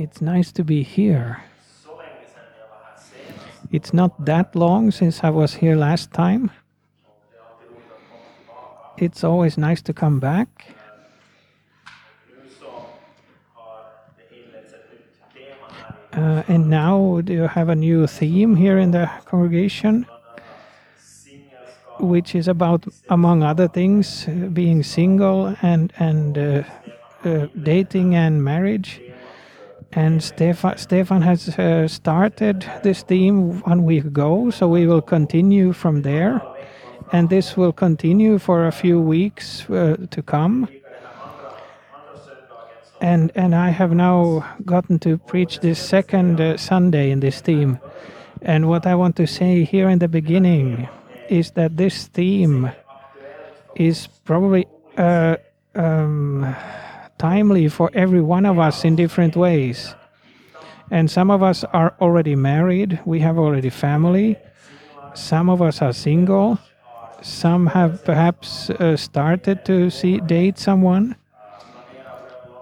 It's nice to be here. It's not that long since I was here last time. It's always nice to come back. Uh, and now you have a new theme here in the congregation, which is about, among other things, uh, being single and and uh, uh, dating and marriage. And Stefan, Stefan has uh, started this theme one week ago, so we will continue from there. And this will continue for a few weeks uh, to come. And, and I have now gotten to preach this second uh, Sunday in this theme. And what I want to say here in the beginning is that this theme is probably uh, um, timely for every one of us in different ways. And some of us are already married, we have already family, some of us are single, some have perhaps uh, started to see date someone.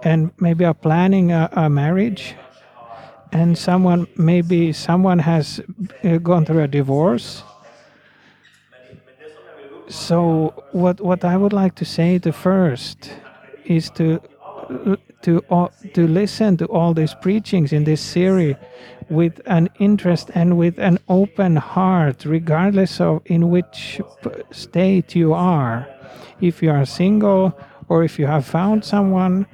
And maybe are planning a, a marriage. And someone maybe someone has uh, gone through a divorce. So what what i would like to say the first is to to uh, to listen to all these preachings in this series with an interest and with an open heart, regardless of in which state you are. If you are single or if you have found someone,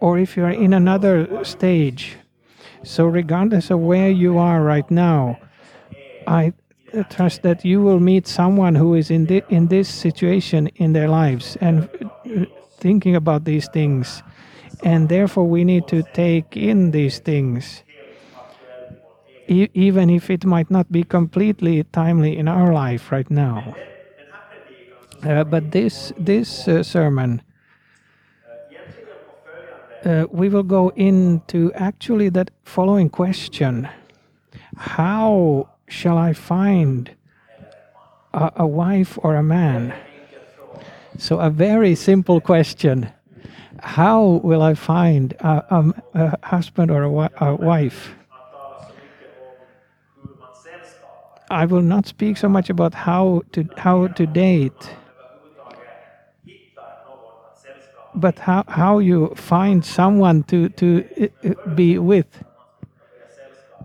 or if you are in another stage. So, regardless of where you are right now, I trust that you will meet someone who is in, in this situation in their lives and thinking about these things. And therefore, we need to take in these things, e- even if it might not be completely timely in our life right now. Uh, but this this uh, sermon, uh, we will go into actually that following question: How shall I find a, a wife or a man? So, a very simple question How will I find a, a, a husband or a, wife? I will not speak so much about how to how to date, but how, how you find someone to to uh, be with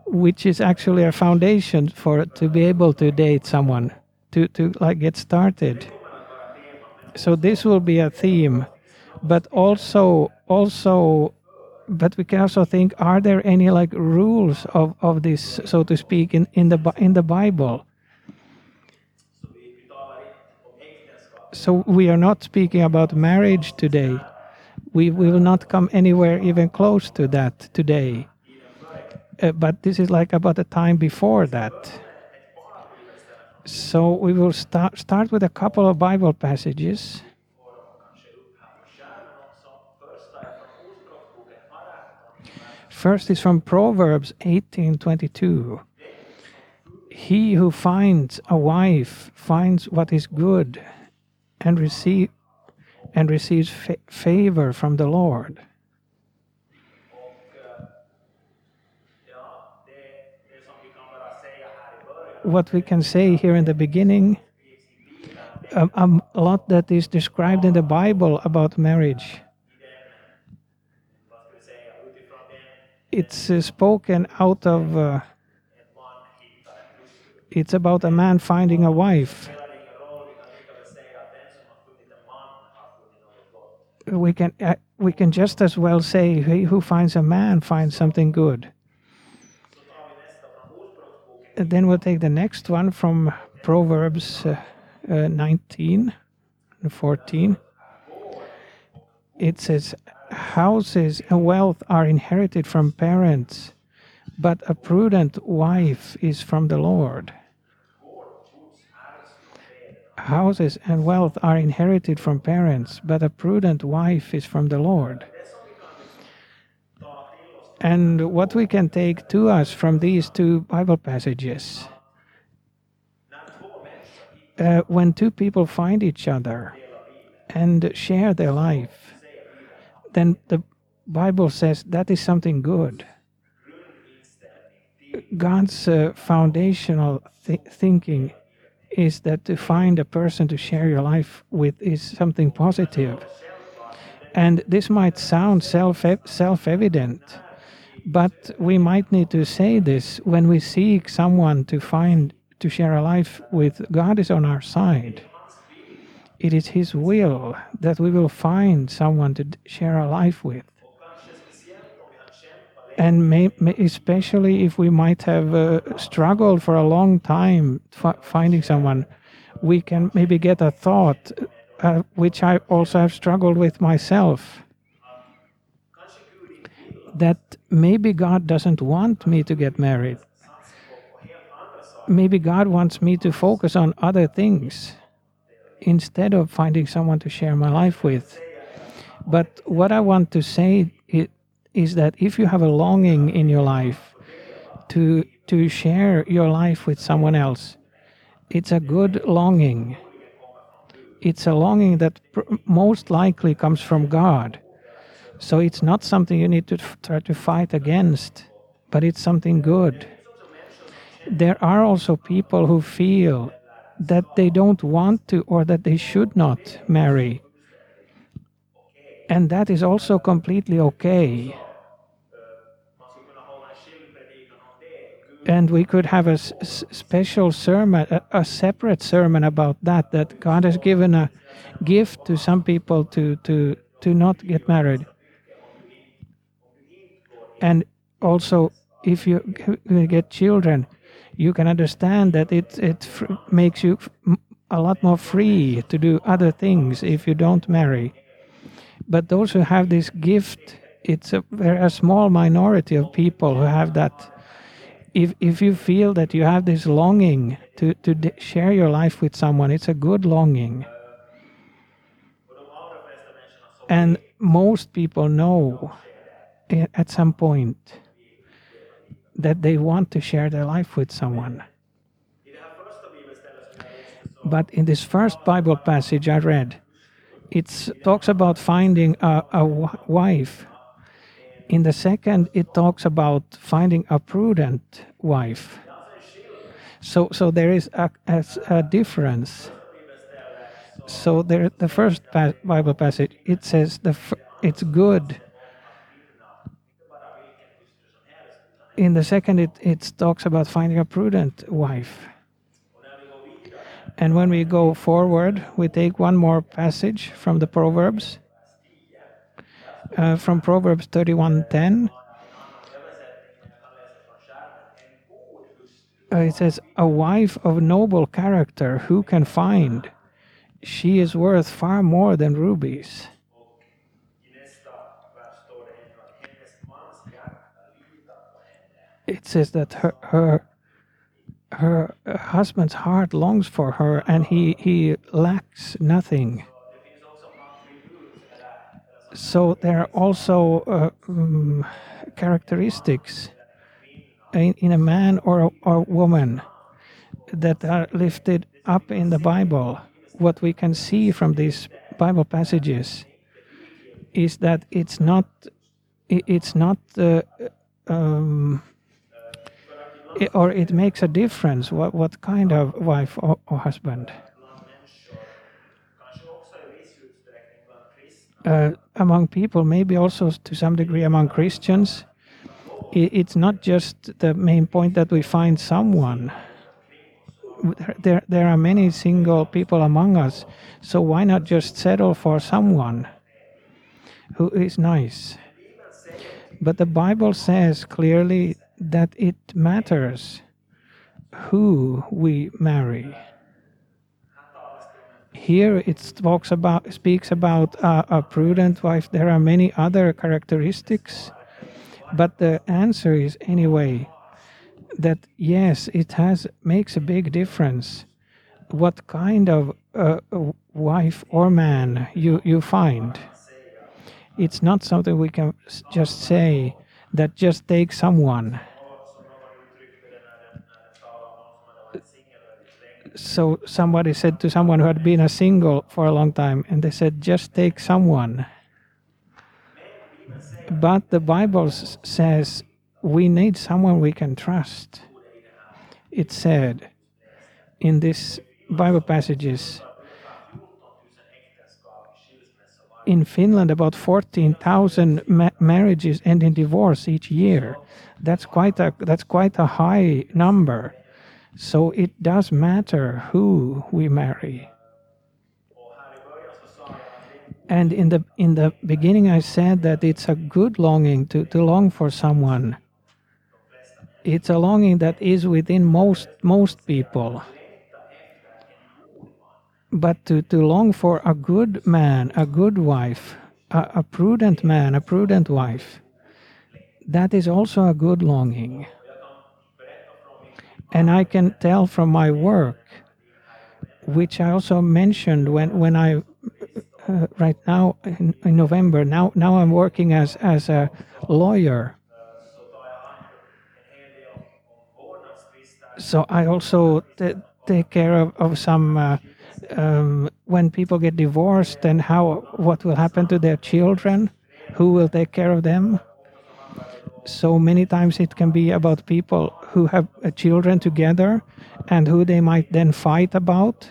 which is actually a foundation for to be able to date someone to to like get started. So this will be a theme but also also but we can also think are there any like rules of of this so to speak in in the in the bible? So we are not speaking about marriage today. We, we will not come anywhere even close to that today uh, but this is like about the time before that so we will start start with a couple of bible passages First is from Proverbs 18:22. He who finds a wife finds what is good and receive and receives fa- favor from the Lord. What we can say here in the beginning, um, um, a lot that is described in the Bible about marriage. It's uh, spoken out of uh, it's about a man finding a wife. We can uh, we can just as well say he who finds a man finds something good then we'll take the next one from proverbs uh, uh 19 and 14 it says houses and wealth are inherited from parents, but a prudent wife is from the Lord. Houses and wealth are inherited from parents, but a prudent wife is from the Lord. And what we can take to us from these two Bible passages uh, when two people find each other and share their life, then the Bible says that is something good. God's uh, foundational th- thinking is that to find a person to share your life with is something positive. And this might sound self self evident, but we might need to say this when we seek someone to find to share a life with. God is on our side. It is His will that we will find someone to share a life with and may, may, especially if we might have uh, struggled for a long time finding someone, we can maybe get a thought, uh, which I also have struggled with myself, that maybe God doesn't want me to get married. Maybe God wants me to focus on other things instead of finding someone to share my life with. But what I want to say is that if you have a longing in your life to to share your life with someone else, it's a good longing. It's a longing that most likely comes from God. So it's not something you need to try to fight against, but it's something good. There are also people who feel that they don't want to or that they should not marry. And that is also completely okay. and we could have a special sermon, a, a, separate sermon about that. That God has given a gift to some people to to to not get married, and also if you get children, you can understand that it it makes you a lot more free to do other things if you don't marry. But those who have this gift, it's a very small minority of people who have that if if you feel that you have this longing to to share your life with someone, it's a good longing. And most people know at some point that they want to share their life with someone. But in this first Bible passage I read, it talks about finding a, wife in the second, it talks about finding a prudent wife. So, so there is a, a, a difference. So there, the first Bible passage it says the it's good. In the second, it, it talks about finding a prudent wife. And when we go forward, we take one more passage from the Proverbs uh, from Proverbs 31:10. Uh, it says, "A wife of noble character, who can find? She is worth far more than rubies." It says that her her her husband's heart longs for her, and he he lacks nothing so there are also uh, um, characteristics in, in, a man or a, or woman that are lifted up in the Bible. What we can see from these Bible passages is that it's not it's not uh, um, it, or it makes a difference what what kind of wife or, or husband. uh, among people, maybe also to some degree among Christians, it's not just the main point that we find someone. There, there are many single people among us, so why not just settle for someone who is nice? But the Bible says clearly that it matters who we marry. Here it talks about speaks about uh, a prudent wife. There are many other characteristics but the answer is anyway that yes it has makes a big difference what kind of uh, wife or man you you find. It's not something we can just say that just take someone so somebody said to someone who had been a single for a long time, and they said, just take someone. But the Bible says we need someone we can trust. It said in these Bible passages in Finland, about 14,000 ma- marriages end in divorce each year. That's quite a that's quite a high number. So it does matter who we marry. And in the in the beginning, I said that it's a good longing to, to long for someone. It's a longing that is within most most people but to, to long for a good man, a good wife, a, a prudent man, a prudent wife, that is also a good longing. And I can tell from my work, which I also mentioned when, when I, uh, right now in, in, November, now, now I'm working as, as a lawyer. So I also take care of, of some uh, um, when people get divorced and how what will happen to their children? Who will take care of them? So many times it can be about people who have uh, children together and who they might then fight about.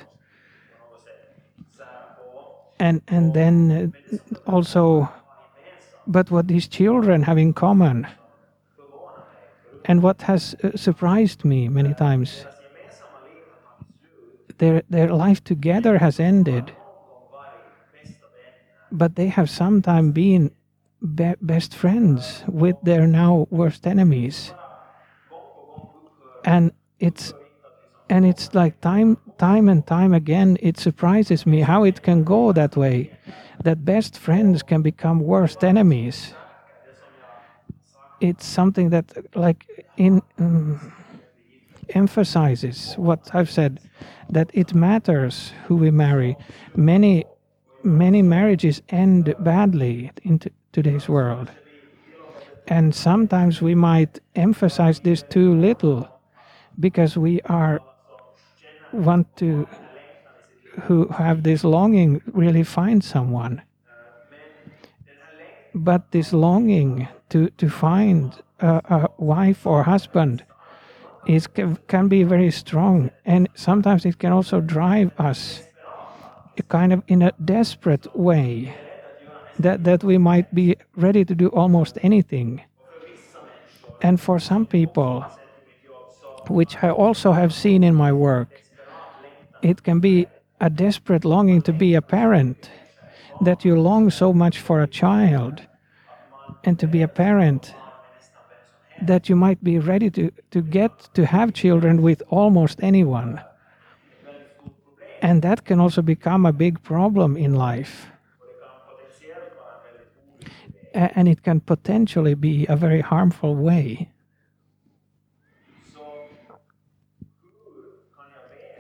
And and then uh, also but what these children have in common? And what has uh, surprised me many times their, their life together has ended, but they have sometime been be best friends with their now worst enemies. And it's and it's like time time and time again it surprises me how it can go that way that best friends can become worst enemies it's something that like in um, emphasizes what i've said that it matters who we marry. Many, many marriages end badly in today's world. And sometimes we might emphasize this too little because we are want to who have this longing really find someone. But this longing to, to find a, a wife or husband it can be very strong and sometimes it can also drive us kind of in a desperate way that, that we might be ready to do almost anything. And for some people which i also have seen in my work it can be a desperate longing to be a parent that you long so much for a child and to be a parent that you might be ready to, to get to have children with almost anyone. And that can also become a big problem in life. And it can potentially be a very harmful way.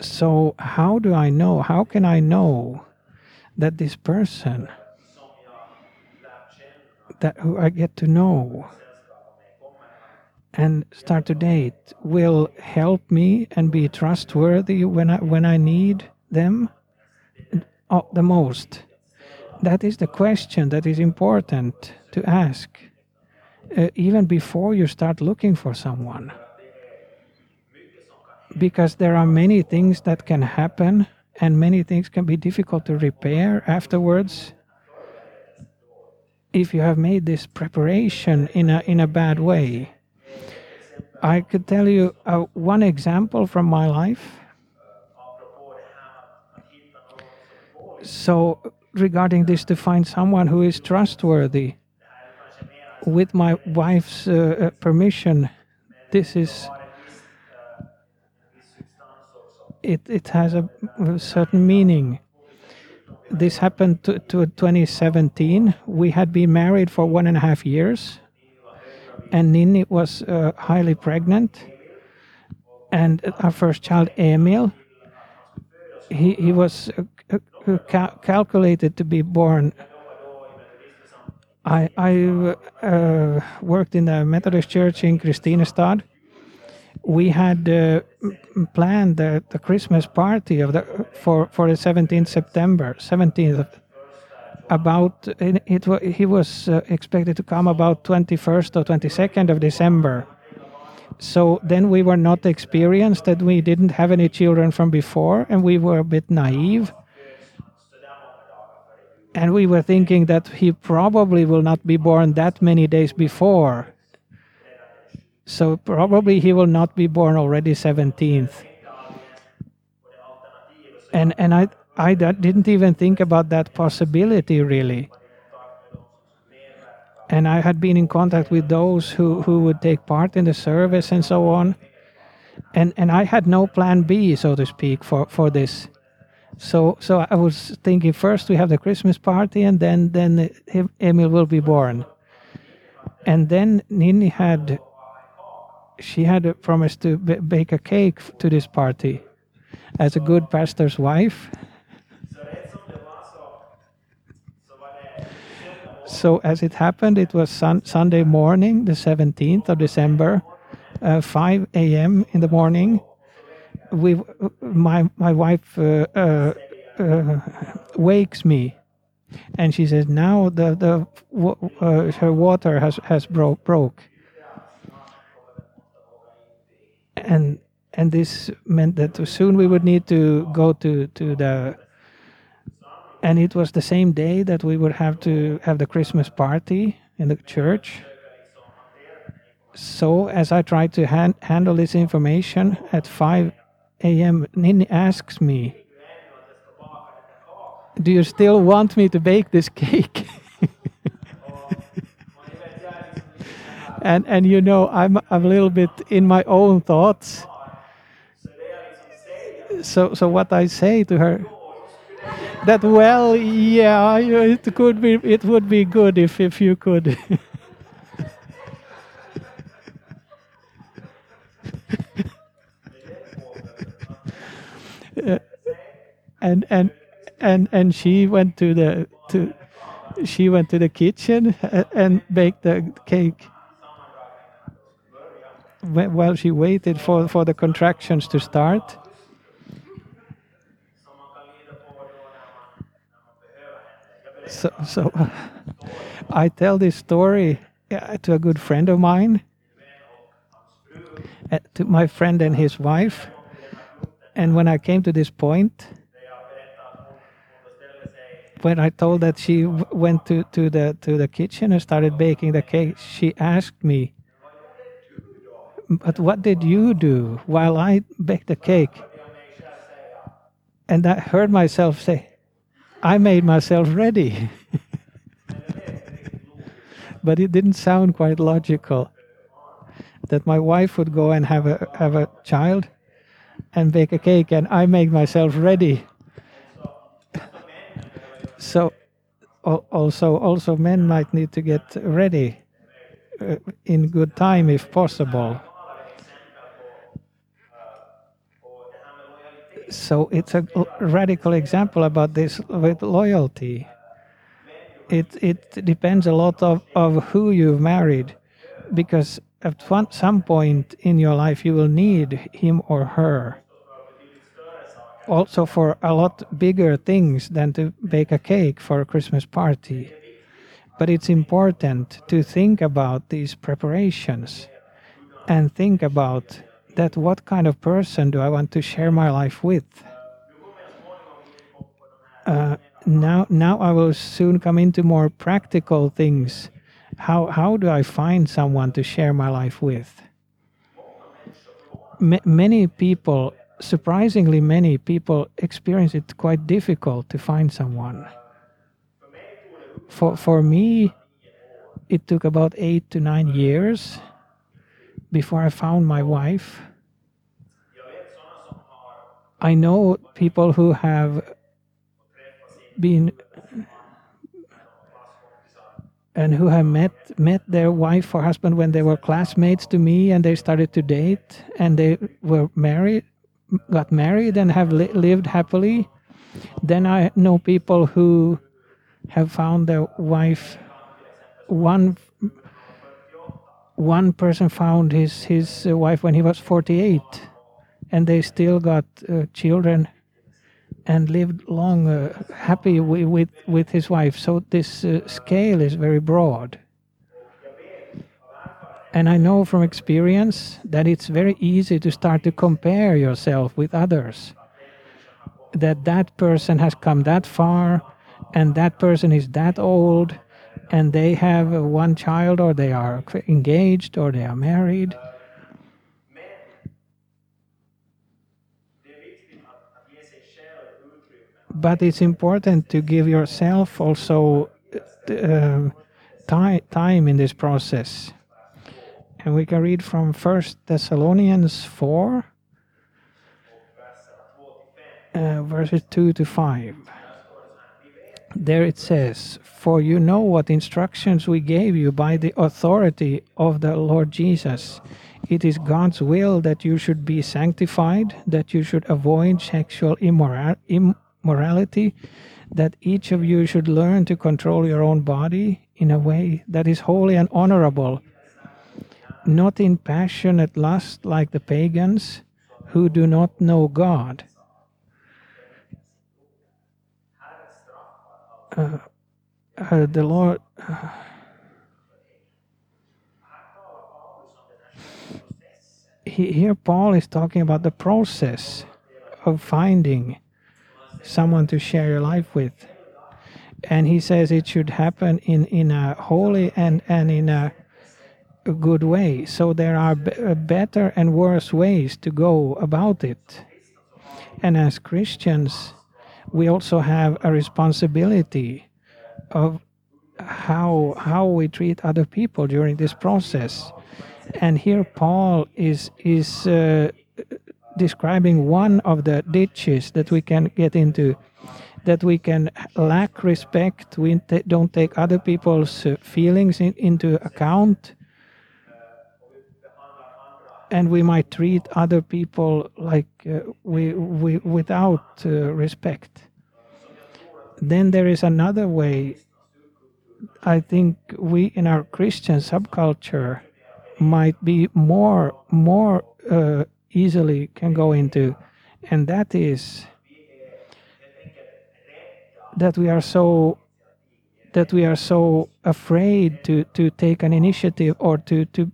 So, how do I know? How can I know that this person that who I get to know and start to date will help me and be trustworthy when I when I need them oh, the most. That is the question that is important to ask, uh, even before you start looking for someone. Because there are many things that can happen, and many things can be difficult to repair afterwards if you have made this preparation in a in a bad way I could tell you uh, one example from my life. So, regarding this, to find someone who is trustworthy, with my wife's uh, uh permission, this is. It, it has a, a certain meaning. This happened to, to 2017. We had been married for one and a half years and Nini was uh, highly pregnant, and our first child, Emil, he, he was uh, uh cal calculated to be born. I, I uh, worked in the Methodist Church in Kristinestad. We had uh, planned the, the Christmas party of the for, for the 17th September, 17th about it, it he was uh, expected to come about 21st or 22nd of December. So then we were not experienced that we didn't have any children from before and we were a bit naive. And we were thinking that he probably will not be born that many days before. So probably he will not be born already 17th. And and I I didn't even think about that possibility really. And I had been in contact with those who, who would take part in the service and so on. And and I had no plan B, so to speak, for, for this. So so I was thinking first we have the Christmas party and then then Emil will be born. And then Nini had she had promised to bake a cake to this party as a good pastor's wife. So as it happened, it was sun- Sunday morning, the 17th of December, uh, 5 a.m. in the morning. We, my my wife uh, uh, uh, wakes me, and she says, "Now the the uh, her water has has broke broke." And and this meant that soon we would need to go to to the and it was the same day that we would have to have the Christmas party in the church. So, as I tried to han- handle this information at 5 a.m., Nini asks me, Do you still want me to bake this cake? and, and you know, I'm, I'm a little bit in my own thoughts. So, so what I say to her, that well yeah it could be it would be good if if you could. Uh, and and and and she went to the to she went to the kitchen uh, and baked the cake. While she waited for for the contractions to start so so I tell this story uh, to a good friend of mine, uh, to my friend and his wife, and when I came to this point, when I told that she went to, to the to the kitchen and started baking the cake, she asked me, "But what did you do while I baked the cake?" And I heard myself say, "I made myself ready." but it didn't sound quite logical that my wife would go and have a have a child and bake a cake and I make myself ready. So also also men might need to get ready uh, in good time if possible. So it's a radical example about this with loyalty. It it depends a lot of, of who you've married, because at one, some point in your life you will need him or her. Also for a lot bigger things than to bake a cake for a Christmas party. But it's important to think about these preparations and think about that what kind of person do I want to share my life with? Uh, now, now I will soon come into more practical things. How, how do I find someone to share my life with? Ma many people, surprisingly many people, experience it quite difficult to find someone. For, for me, it took about eight to nine years before I found my wife. I know people who have been and who have met met their wife or husband when they were classmates to me and they started to date and they were married got married and have li- lived happily then i know people who have found their wife one one person found his his uh, wife when he was 48 and they still got uh, children and lived long uh, happy with, with, his wife. So this uh, scale is very broad. And I know from experience that it's very easy to start to compare yourself with others. That that person has come that far, and that person is that old, and they have one child, or they are engaged, or they are married. But it's important to give yourself also uh, time, time in this process. And we can read from First Thessalonians 4, uh, verses 2 to 5. There it says, For you know what instructions we gave you by the authority of the Lord Jesus. It is God's will that you should be sanctified, that you should avoid sexual immora- immorality, that each of you should learn to control your own body in a way that is holy and honorable, not in passionate lust like the pagans who do not know God. Uh, uh, the Lord. Uh, here, Paul is talking about the process of finding someone to share your life with. And he says it should happen in, in a holy and, and in a, good way. So there are b- better and worse ways to go about it. And as Christians, we also have a responsibility of how how we treat other people during this process. And here Paul is is uh, describing one of the ditches that we can get into, that we can lack respect. We don't take other people's uh, feelings in, into account, and we might treat other people like uh, we, we without uh, respect. Then there is another way. I think we in our Christian subculture might be more more uh, easily can go into, and that is that we are so that we are so afraid to to take an initiative or to to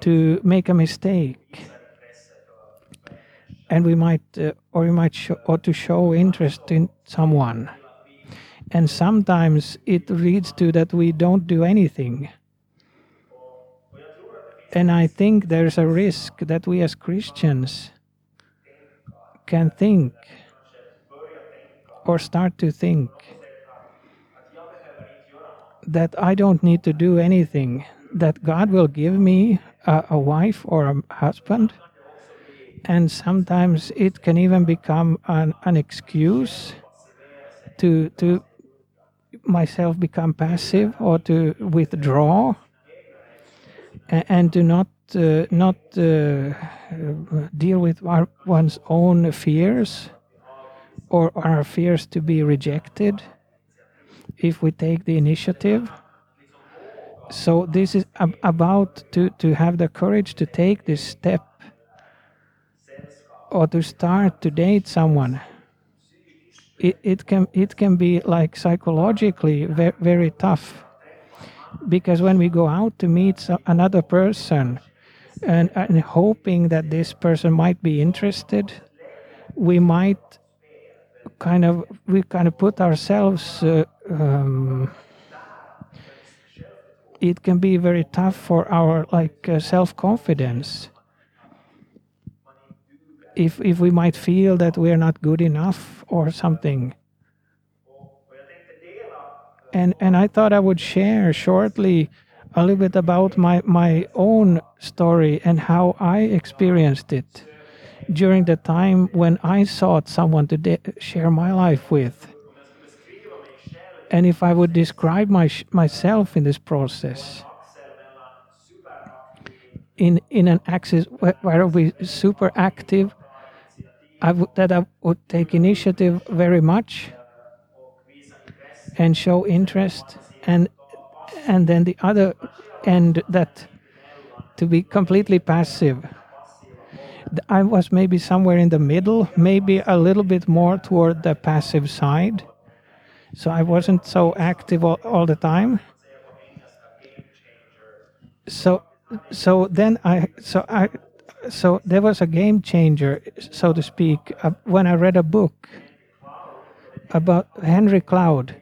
to make a mistake. And we might uh, or we might or to show interest in someone. And sometimes it leads to that we don't do anything. And i think there's a risk that we as christians can think or start to think that i don't need to do anything that god will give me a, a wife or a husband. And sometimes it can even become an, an excuse to to myself become passive or to withdraw. And, and to not uh, not uh, deal with our, one's own fears or our fears to be rejected. If we take the initiative so this is ab- about to, to have the courage to take this step or to start to date someone. It, it can it can be like psychologically very, very tough. Because when we go out to meet another person and, and hoping that this person might be interested we might kind of we kind of put ourselves uh, um, it can be very tough for our like uh, self-confidence. If if we might feel that we're not good enough or something. And and i thought i would share shortly a little bit about my my own story and how i experienced it during the time when i sought someone to share my life with and if I would describe my, myself in this process, in in an axis where, where we super active, I would that I would take initiative very much and show interest, and and then the other end that to be completely passive. I was maybe somewhere in the middle, maybe a little bit more toward the passive side. So I wasn't so active all, all the time. So, so then I, so I, so there was a game changer, so to speak, uh, when I read a book about Henry Cloud.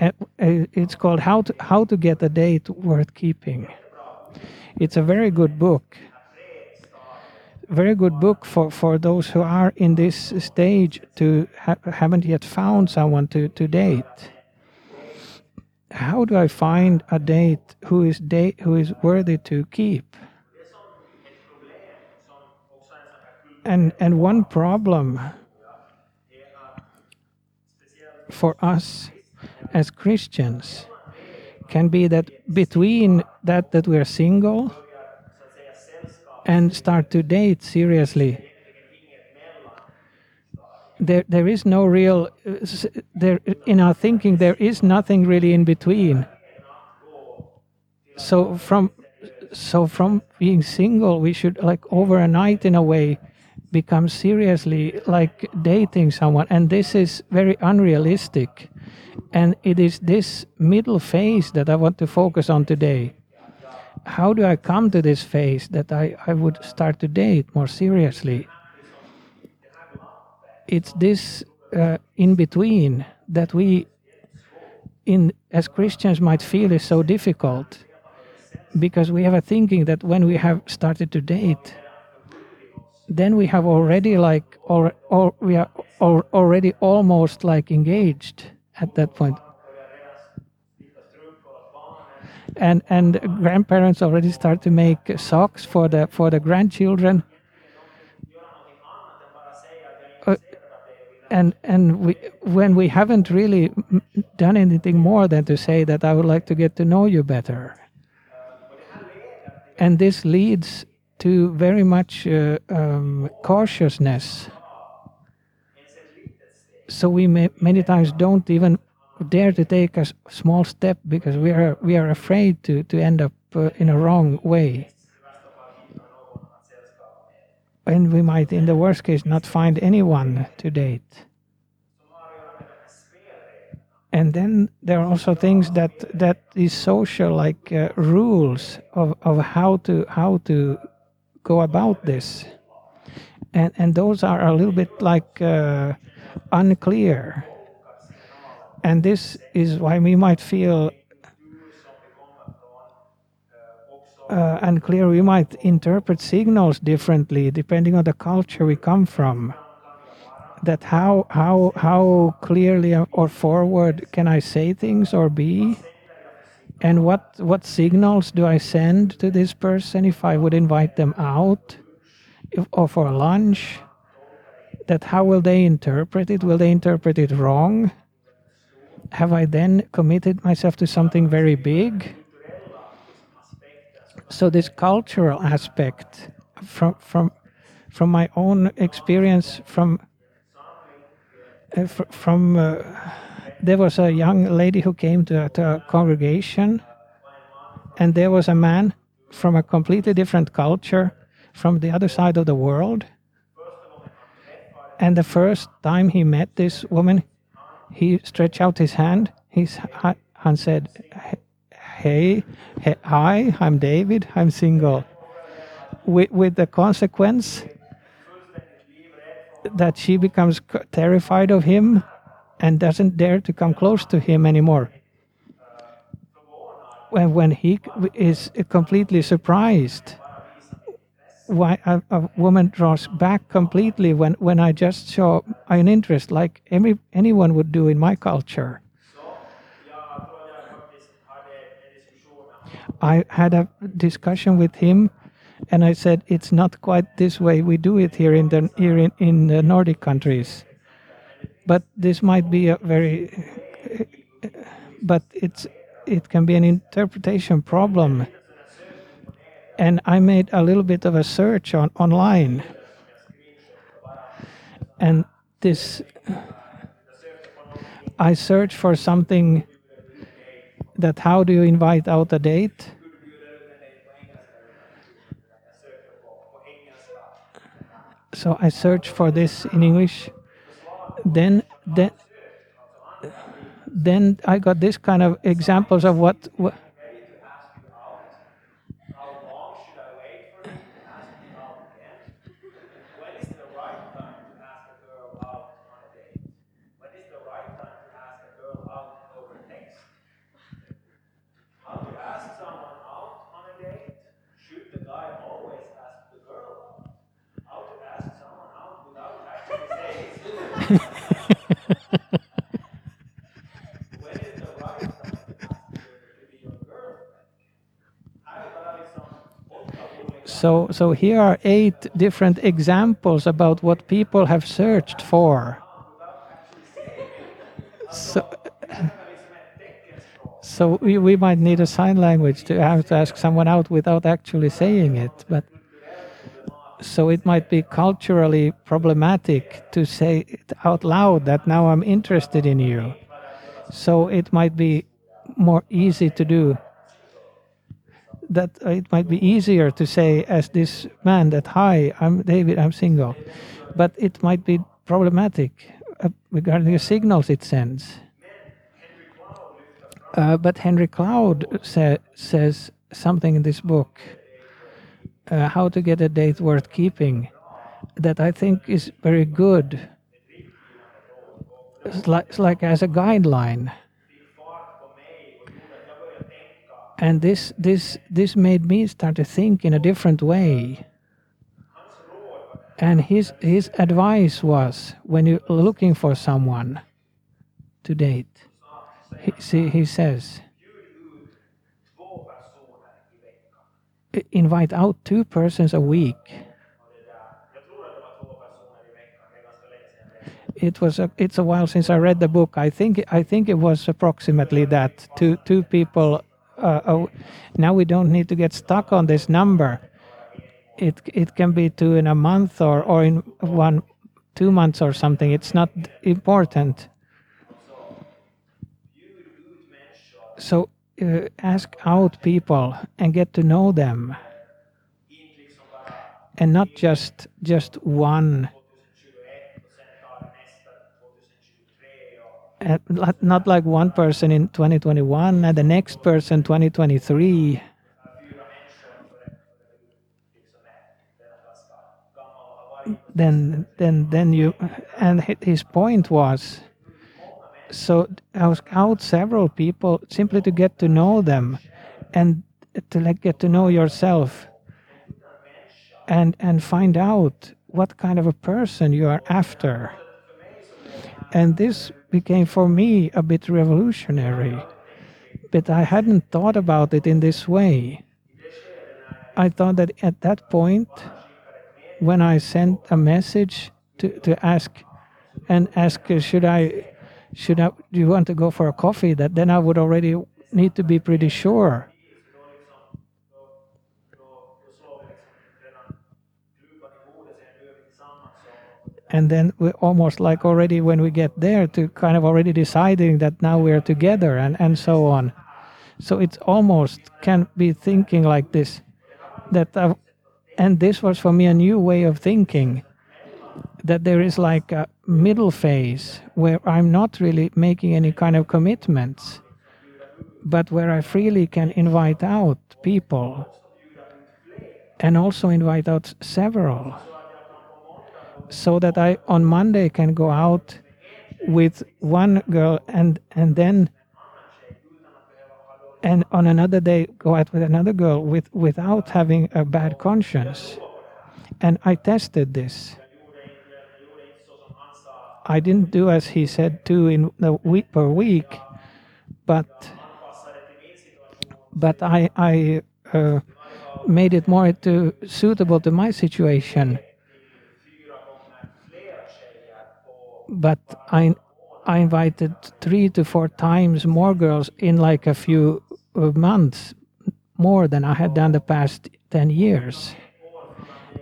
Uh, it's called how to how to get a date worth keeping. It's a very good book. Very good book for, for those who are in this stage to ha- haven't yet found someone to, to date. How do I find a date who is date who is worthy to keep? And and one problem for us as Christians can be that between that that we are single and start to date seriously. There there is no real uh, there in our thinking there is nothing really in between. So from so from being single we should like over a night in a way become seriously like dating someone. And this is very unrealistic. And it is this middle phase that I want to focus on today. How do I come to this phase that I, I would start to date more seriously? It's this uh, in between that we, in as Christians, might feel is so difficult because we have a thinking that when we have started to date, then we have already like or, or we are or already almost like engaged at that point. And and grandparents already start to make socks for the for the grandchildren. Uh, and and we when we haven't really done anything more than to say that I would like to get to know you better. And this leads to very much uh, um, cautiousness so we may, many times don't even dare to take a small step because we are we are afraid to to end up uh, in a wrong way. And we might in the worst case not find anyone to date. And then there are also things that that is social like uh, rules of, of how to how to go about this. And and those are a little bit like uh, unclear. And this is why we might feel uh, unclear. We might interpret signals differently depending on the culture we come from. That how how how clearly or forward can I say things or be, and what what signals do I send to this person if I would invite them out, if, or for lunch, that how will they interpret it? Will they interpret it wrong? Have I then committed myself to something very big? So this cultural aspect from from from my own experience from uh, from uh, there was a young lady who came to, to a congregation and there was a man from a completely different culture from the other side of the world and the first time he met this woman, he stretched out his hand. His hand said, "Hey, hey, hi, I'm David. I'm single." With with the consequence that she becomes terrified of him and doesn't dare to come close to him anymore. When when he is completely surprised why a, a, woman draws back completely when, when I just show an interest like any, anyone would do in my culture. I had a discussion with him and I said it's not quite this way we do it here in the here in, in the Nordic countries. But this might be a very but it's it can be an interpretation problem and I made a little bit of a search on online. And this, I searched for something that how do you invite out a date? so I searched for this in English. Then, then, then I got this kind of examples of what, what How long should I wait for him to ask me out again? When is the right time to ask a girl out on a date? When is the right time to ask a girl out over text? How to ask someone out on a date? Should the guy always ask the girl out? How to ask someone out without actually saying When is the right time to ask a girl to be your girlfriend? So, so here are eight different examples about what people have searched for. So, so we, we might need a sign language to have to ask someone out without actually saying it. But so it might be culturally problematic to say it out loud that now I'm interested in you. So it might be more easy to do. That it might be easier to say as this man that hi i'm david i'm single. But it might be problematic uh, regarding the signals it sends. Uh, but henry cloud sa- says something in this book uh, how to get a date worth keeping that i think is very good. It's like, it's like as a guideline. And this this this made me start to think in a different way. And his his advice was when you're looking for someone to date he, see, he says "I- invite out two persons a week it was a, it's a while since I read the book. I think I think it was approximately that two two people. Uh, uh, now we don't need to get stuck on this number. It it can be two in a month or or in one two months or something. It's not important. So uh, ask out people and get to know them, and not just just one. uh, not- like one person in 2021 and the next person 2023 then then then you and his point was so i was out several people simply to get to know them and to like get to know yourself and and find out what kind of a person you are after. And this became for me a bit revolutionary but i hadn't thought about it in this way. I thought that at that point when i sent a message to, to ask and ask should i should i do you want to go for a coffee? That then i would already need to be pretty sure. And then we almost like already when we get there to kind of already deciding that now we're together and and so on. So it's almost can be thinking like this that I, and this was for me a new way of thinking that there is like a middle phase where i'm not really making any kind of commitments but where i freely can invite out people and also invite out several so that I on Monday can go out with one girl and and then and on another day go out with another girl with without having a bad conscience. And I tested this. I didn't do as he said to in the week per week, but but I I uh, made it more to suitable to my situation. but I I invited three to four times more girls in like a few uh, months, more than I had done the past ten years.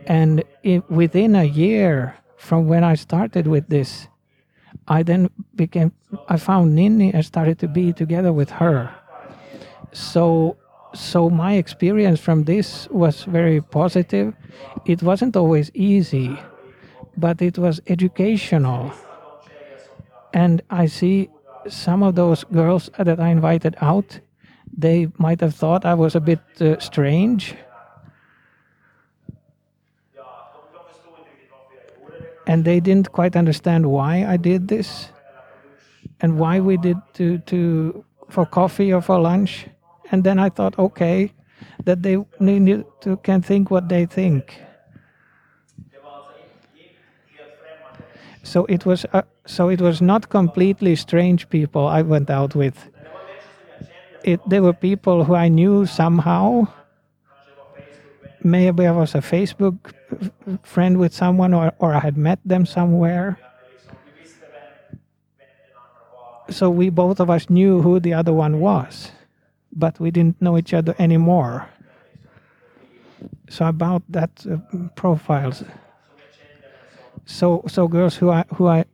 And i within a year from when I started with this, I then became I found Ninni and started to be together with her. So so my experience from this was very positive. It wasn't always easy but it was educational. And I see some of those girls that I invited out, they might have thought I was a bit uh, strange. And they didn't quite understand why I did this and why we did to, to for coffee or for lunch. And then I thought, okay, that they need to can think what they think. So it was uh, so it was not completely strange people I went out with. It they were people who I knew somehow. Maybe I was a Facebook friend with someone, or, or I had met them somewhere. So we both of us knew who the other one was, but we didn't know each other anymore. So about that uh, profiles so so girls who I who I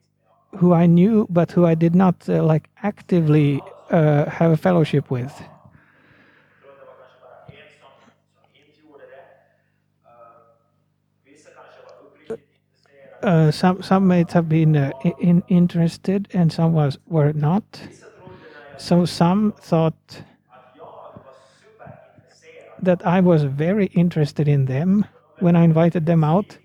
who I knew but who I did not uh, like actively uh, have a fellowship with. Uh, some some might have been uh, in, interested and some was were not. So some thought that I was very interested in them when I invited them out,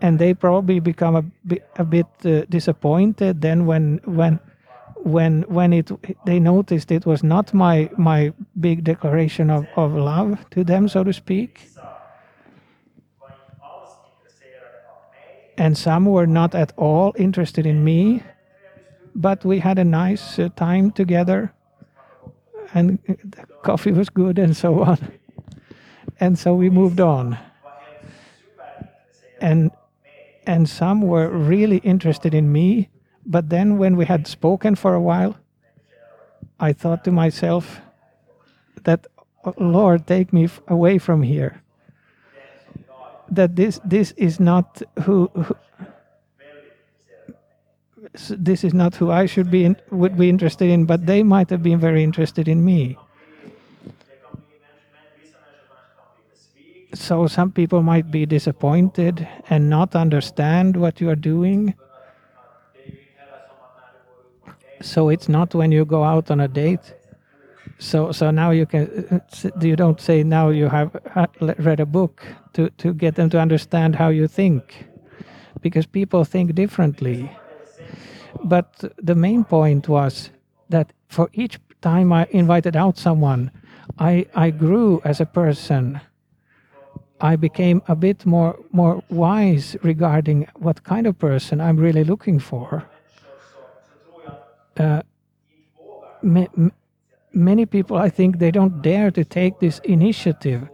and they probably become a bit, a bit uh, disappointed then when when when when it they noticed it was not my my big declaration of, of love to them so to speak and some were not at all interested in me but we had a nice uh, time together and coffee was good and so on and so we moved on and and some were really interested in me. But then, when we had spoken for a while, I thought to myself that, oh, Lord, take me away from here. That this this is not who, who this is not who I should be in, would be interested in, but they might have been very interested in me. so some people might be disappointed and not understand what you are doing. So it's not when you go out on a date. So so now you can you don't say now you have read a book to to get them to understand how you think, because people think differently. But the main point was that for each time I invited out someone, I I grew as a person I became a bit more more wise regarding what kind of person I'm really looking for. Uh, many people, I think, they don't dare to take this initiative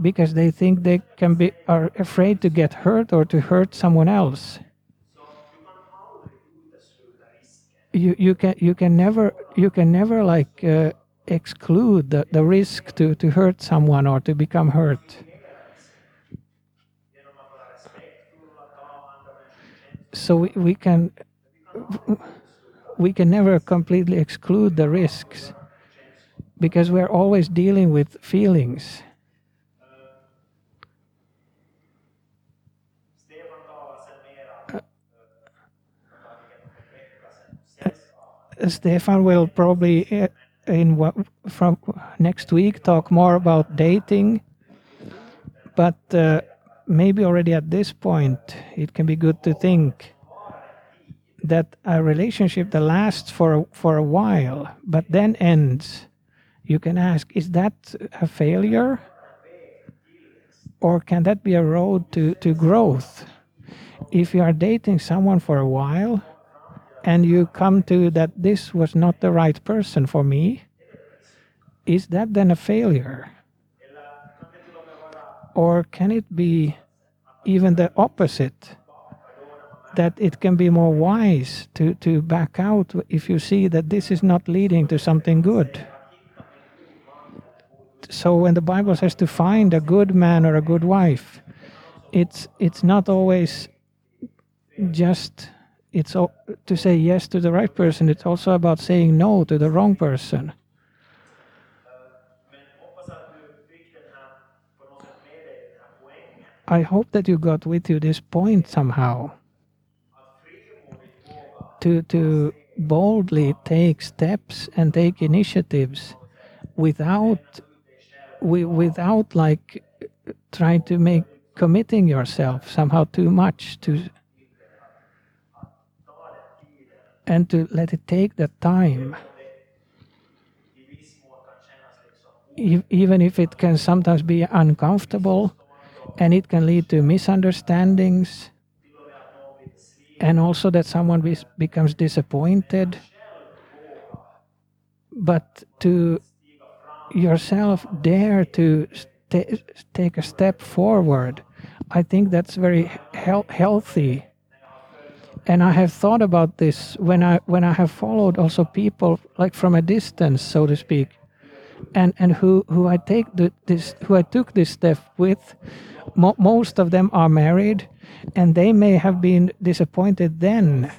because they think they can be are afraid to get hurt or to hurt someone else. You you can you can never you can never like uh, exclude the, the risk to, to hurt someone or to become hurt so we, we can we can never completely exclude the risks because we're always dealing with feelings. Uh, Stefan will probably uh, in what, from next week talk more about dating, but uh, maybe already at this point, it can be good to think that a relationship that lasts for for a while but then ends you can ask is that a failure or can that be a road to to growth if you are dating someone for a while and you come to that this was not the right person for me is that then a failure or can it be even the opposite? That it can be more wise to, to back out if you see that this is not leading to something good. So when the Bible says to find a good man or a good wife, it's it's not always just it's to say yes to the right person. It's also about saying no to the wrong person. I hope that you got with you this point somehow to to boldly take steps and take initiatives without wi- without like trying to make committing yourself somehow too much to and to let it take that time. Even if it can sometimes be uncomfortable and it can lead to misunderstandings and also that someone becomes disappointed. But to yourself dare to take a step forward i think that's very hel- healthy. And i have thought about this when i when i have followed also people like from a distance so to speak and and who who I take the, this who I took this step with, mo- most of them are married, and they may have been disappointed then,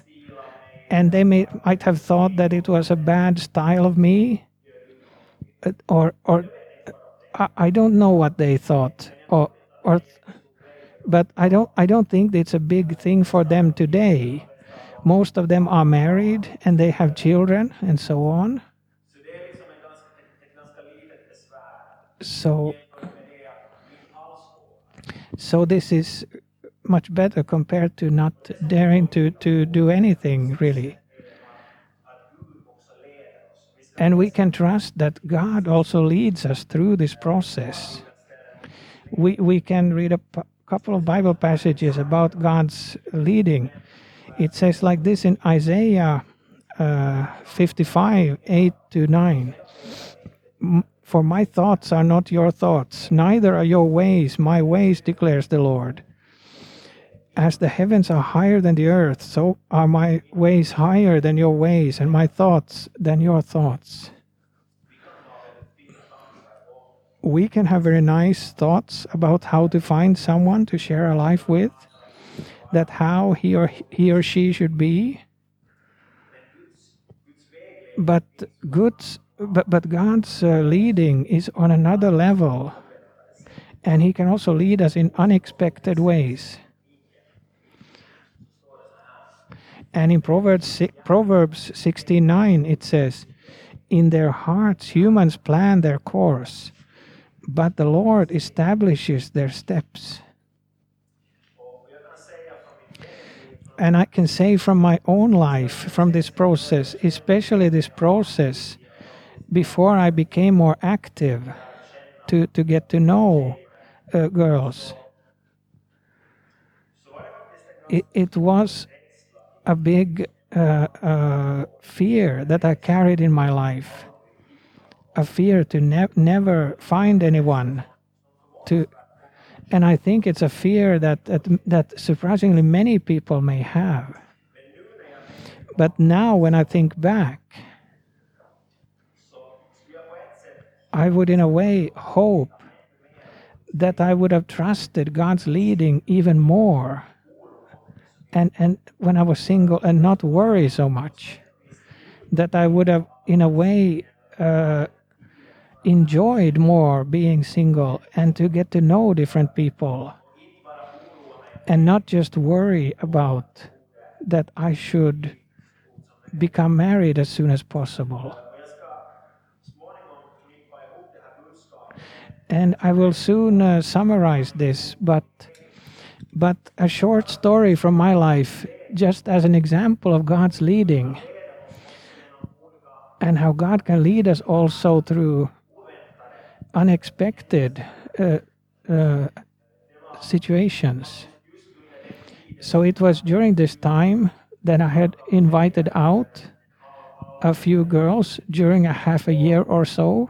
and they may might have thought that it was a bad style of me, or or I, don't know what they thought, or or, but I don't I don't think it's a big thing for them today. Most of them are married and they have children and so on. So so this is much better compared to not daring to to do anything really and we can trust that god also leads us through this process. We we can read a couple of bible passages about god's leading. It says like this in isaiah uh, 55 8 to 9 For my thoughts are not your thoughts, neither are your ways my ways, declares the Lord. As the heavens are higher than the earth, so are my ways higher than your ways, and my thoughts than your thoughts. We can have very nice thoughts about how to find someone to share a life with, that how he or he or she should be. But God's but, but God's uh, leading is on another level, and He can also lead us in unexpected ways. And in Proverbs, Proverbs 69, it says, In their hearts humans plan their course, but the Lord establishes their steps. And I can say from my own life, from this process, especially this process, before I became more active to, to get to know uh, girls, it, it was a big uh, uh, fear that I carried in my life. A fear to ne- never find anyone to and I think it's a fear that, that that surprisingly many people may have. But now when I think back, I would in a way hope that I would have trusted God's leading even more. And and when I was single and not worry so much, that I would have in a way uh, enjoyed more being single and to get to know different people and not just worry about that I should become married as soon as possible. And I will soon uh, summarize this, but but a short story from my life, just as an example of God's leading, and how God can lead us also through unexpected uh, uh, situations. So it was during this time that I had invited out a few girls during a half a year or so.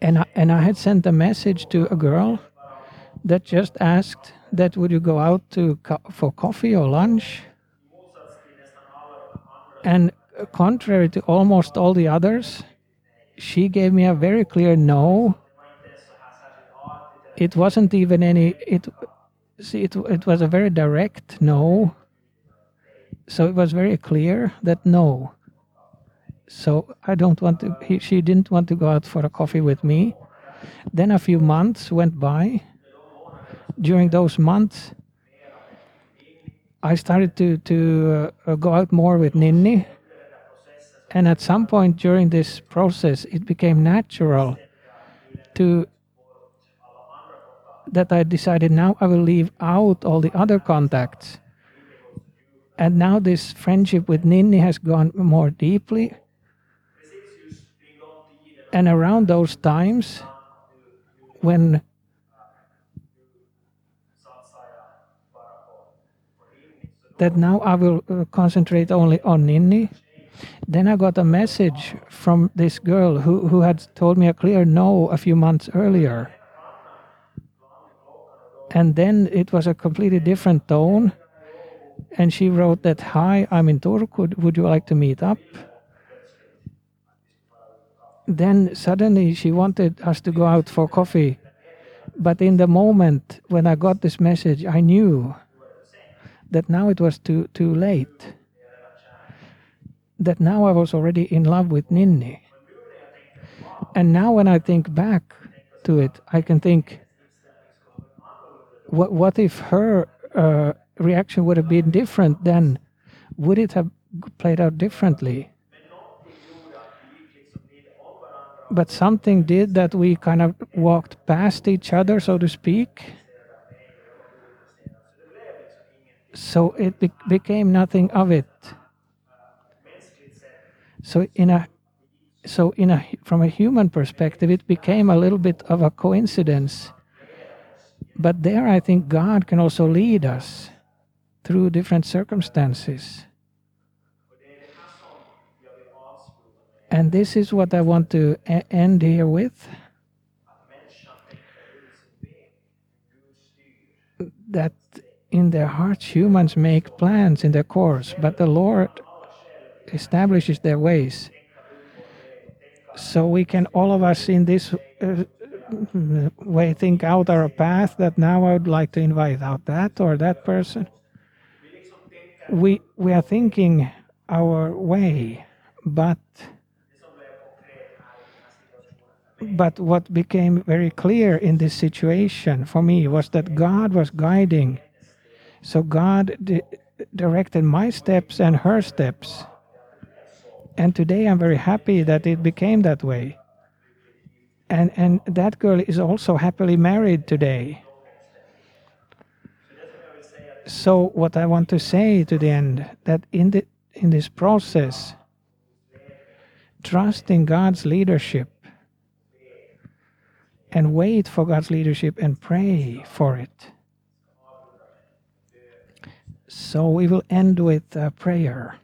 And I, and I had sent a message to a girl that just asked that would you go out to co- for coffee or lunch? And contrary to almost all the others, she gave me a very clear no. It wasn't even any. It see it. It was a very direct no. So it was very clear that no. So I don't want to. He, she didn't want to go out for a coffee with me. Then a few months went by. During those months, I started to to uh, go out more with Ninni, and at some point during this process, it became natural to that I decided now I will leave out all the other contacts. And now this friendship with Ninni has gone more deeply. And around those times, when that now I will uh, concentrate only on Ninni. Then I got a message from this girl who, who had told me a clear no a few months earlier. And then it was a completely different tone. And she wrote that, Hi, I'm in Turku. Would you like to meet up? Then suddenly she wanted us to go out for coffee. But in the moment when I got this message, I knew that now it was too, too late. That now I was already in love with Ninni. And now when I think back to it, I can think, what, what if her uh, reaction would have been different then? Would it have played out differently? But something did that we kind of walked past each other, so to speak. So it be became nothing of it. So in a so in a from a human perspective, it became a little bit of a coincidence. But there, I think God can also lead us through different circumstances. And this is what I want to end here with. That in their hearts, humans make plans in their course, but the Lord establishes their ways. So we can, all of us in this uh, way, think out our path that now I would like to invite out that or that person. We, we are thinking our way, but but what became very clear in this situation for me was that God was guiding. So God di directed my steps and her steps. And today I'm very happy that it became that way. And, and that girl is also happily married today. So what I want to say to the end that in the in this process, trust in God's leadership and wait for God's leadership and pray for it. So we will end with a prayer.